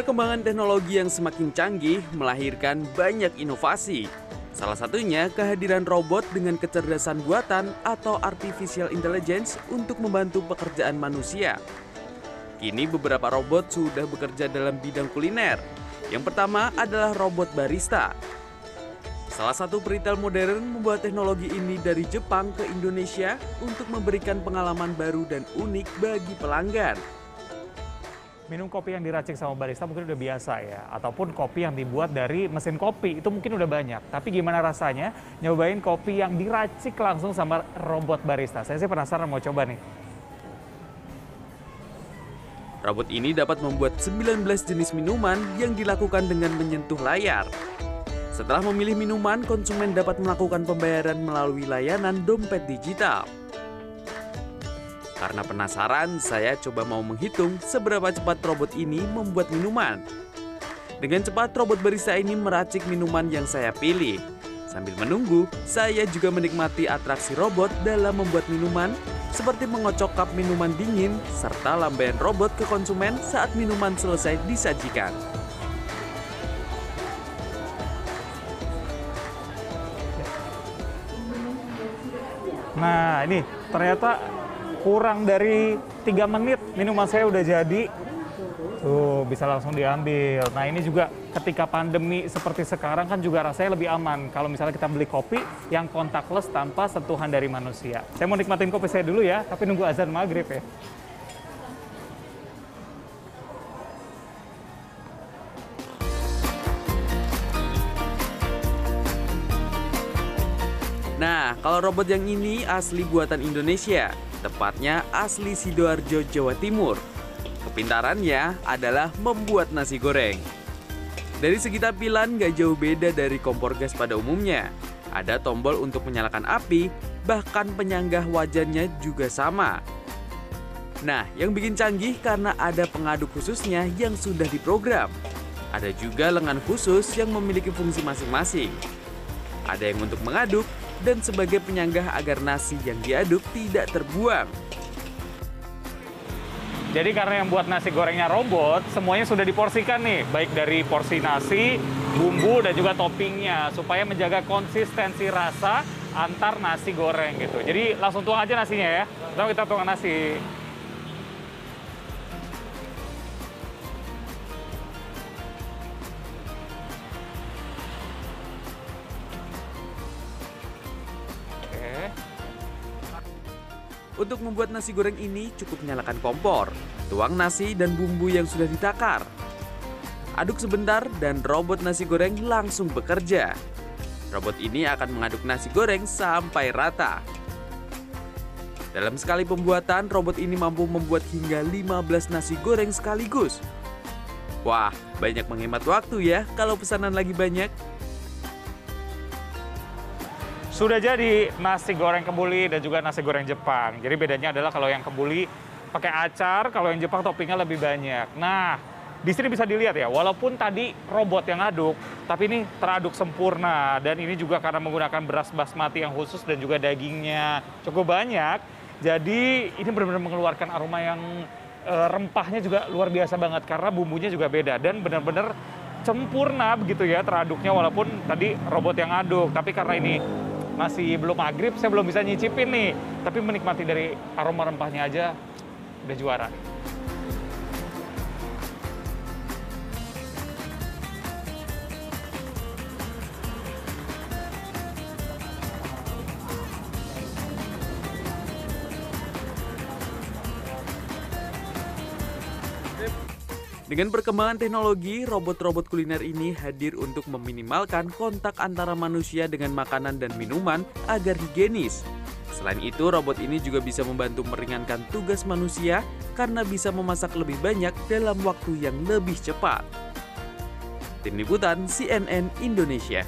Perkembangan teknologi yang semakin canggih melahirkan banyak inovasi. Salah satunya kehadiran robot dengan kecerdasan buatan atau artificial intelligence untuk membantu pekerjaan manusia. Kini beberapa robot sudah bekerja dalam bidang kuliner. Yang pertama adalah robot barista. Salah satu peritel modern membuat teknologi ini dari Jepang ke Indonesia untuk memberikan pengalaman baru dan unik bagi pelanggan. Minum kopi yang diracik sama barista mungkin udah biasa ya, ataupun kopi yang dibuat dari mesin kopi itu mungkin udah banyak. Tapi gimana rasanya nyobain kopi yang diracik langsung sama robot barista? Saya sih penasaran mau coba nih. Robot ini dapat membuat 19 jenis minuman yang dilakukan dengan menyentuh layar. Setelah memilih minuman, konsumen dapat melakukan pembayaran melalui layanan dompet digital. Karena penasaran, saya coba mau menghitung seberapa cepat robot ini membuat minuman. Dengan cepat, robot barista ini meracik minuman yang saya pilih. Sambil menunggu, saya juga menikmati atraksi robot dalam membuat minuman, seperti mengocok cup minuman dingin, serta lambaian robot ke konsumen saat minuman selesai disajikan. Nah ini ternyata kurang dari tiga menit. Minuman saya udah jadi. Tuh bisa langsung diambil. Nah ini juga ketika pandemi seperti sekarang kan juga rasanya lebih aman. Kalau misalnya kita beli kopi yang kontakless tanpa sentuhan dari manusia. Saya mau nikmatin kopi saya dulu ya tapi nunggu azan maghrib ya. Nah, kalau robot yang ini asli buatan Indonesia tepatnya asli Sidoarjo, Jawa Timur. Kepintarannya adalah membuat nasi goreng. Dari segi tampilan gak jauh beda dari kompor gas pada umumnya. Ada tombol untuk menyalakan api, bahkan penyanggah wajannya juga sama. Nah, yang bikin canggih karena ada pengaduk khususnya yang sudah diprogram. Ada juga lengan khusus yang memiliki fungsi masing-masing. Ada yang untuk mengaduk, dan sebagai penyanggah agar nasi yang diaduk tidak terbuang. Jadi karena yang buat nasi gorengnya robot, semuanya sudah diporsikan nih, baik dari porsi nasi, bumbu, dan juga toppingnya, supaya menjaga konsistensi rasa antar nasi goreng gitu. Jadi langsung tuang aja nasinya ya. Lalu kita tuang nasi. Untuk membuat nasi goreng ini cukup nyalakan kompor, tuang nasi dan bumbu yang sudah ditakar. Aduk sebentar dan robot nasi goreng langsung bekerja. Robot ini akan mengaduk nasi goreng sampai rata. Dalam sekali pembuatan, robot ini mampu membuat hingga 15 nasi goreng sekaligus. Wah, banyak menghemat waktu ya kalau pesanan lagi banyak. Sudah jadi nasi goreng kebuli dan juga nasi goreng Jepang. Jadi bedanya adalah kalau yang kebuli pakai acar, kalau yang Jepang toppingnya lebih banyak. Nah, di sini bisa dilihat ya, walaupun tadi robot yang aduk, tapi ini teraduk sempurna. Dan ini juga karena menggunakan beras basmati yang khusus dan juga dagingnya cukup banyak. Jadi ini benar-benar mengeluarkan aroma yang e, rempahnya juga luar biasa banget karena bumbunya juga beda dan benar-benar sempurna begitu ya teraduknya walaupun tadi robot yang aduk. Tapi karena ini masih belum maghrib, saya belum bisa nyicipin nih. Tapi menikmati dari aroma rempahnya aja, udah juara. Dengan perkembangan teknologi, robot-robot kuliner ini hadir untuk meminimalkan kontak antara manusia dengan makanan dan minuman agar higienis. Selain itu, robot ini juga bisa membantu meringankan tugas manusia karena bisa memasak lebih banyak dalam waktu yang lebih cepat. Tim Liputan CNN Indonesia